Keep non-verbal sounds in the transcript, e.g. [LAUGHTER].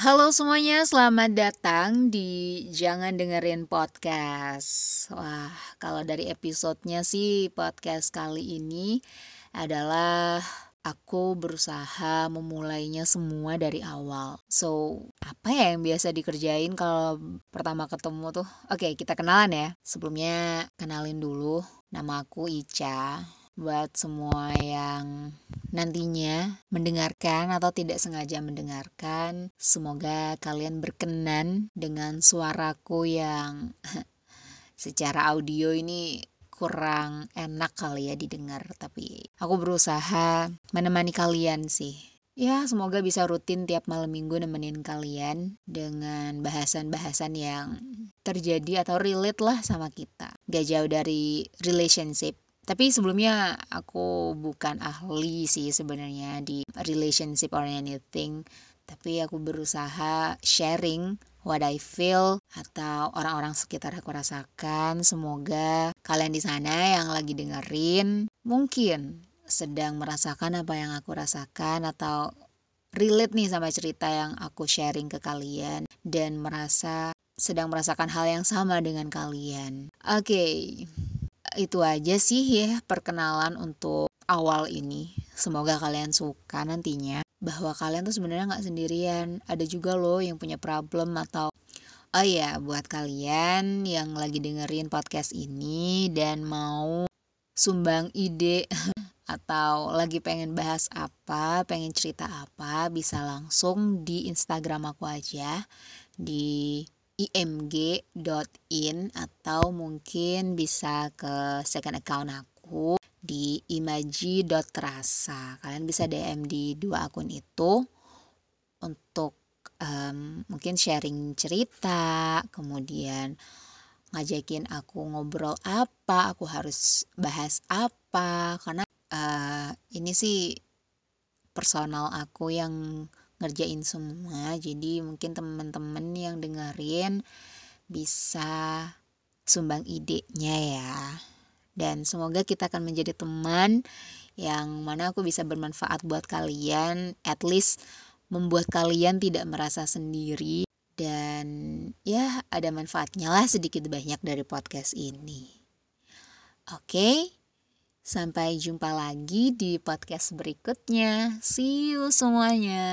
Halo semuanya, selamat datang di Jangan Dengerin Podcast. Wah, kalau dari episodenya sih podcast kali ini adalah aku berusaha memulainya semua dari awal. So, apa ya yang biasa dikerjain kalau pertama ketemu tuh? Oke, kita kenalan ya. Sebelumnya kenalin dulu, nama aku Ica buat semua yang nantinya mendengarkan atau tidak sengaja mendengarkan. Semoga kalian berkenan dengan suaraku yang [LAUGHS] secara audio ini kurang enak kali ya didengar. Tapi aku berusaha menemani kalian sih. Ya, semoga bisa rutin tiap malam minggu nemenin kalian dengan bahasan-bahasan yang terjadi atau relate lah sama kita. Gak jauh dari relationship tapi sebelumnya aku bukan ahli sih sebenarnya di relationship or anything. Tapi aku berusaha sharing what I feel atau orang-orang sekitar aku rasakan. Semoga kalian di sana yang lagi dengerin mungkin sedang merasakan apa yang aku rasakan atau relate nih sama cerita yang aku sharing ke kalian dan merasa sedang merasakan hal yang sama dengan kalian. Oke. Okay itu aja sih ya perkenalan untuk awal ini. Semoga kalian suka nantinya bahwa kalian tuh sebenarnya nggak sendirian. Ada juga loh yang punya problem atau Oh iya, buat kalian yang lagi dengerin podcast ini dan mau sumbang ide [LAUGHS] atau lagi pengen bahas apa, pengen cerita apa, bisa langsung di Instagram aku aja di img.in atau mungkin bisa ke second account aku di imaji.rasa. Kalian bisa DM di dua akun itu untuk um, mungkin sharing cerita, kemudian ngajakin aku ngobrol apa, aku harus bahas apa, karena uh, ini sih personal aku yang ngerjain semua. Jadi mungkin temen-temen yang dengerin bisa sumbang idenya ya. Dan semoga kita akan menjadi teman yang mana aku bisa bermanfaat buat kalian. At least membuat kalian tidak merasa sendiri. Dan ya ada manfaatnya lah sedikit banyak dari podcast ini. Oke? okay? Sampai jumpa lagi di podcast berikutnya. See you semuanya.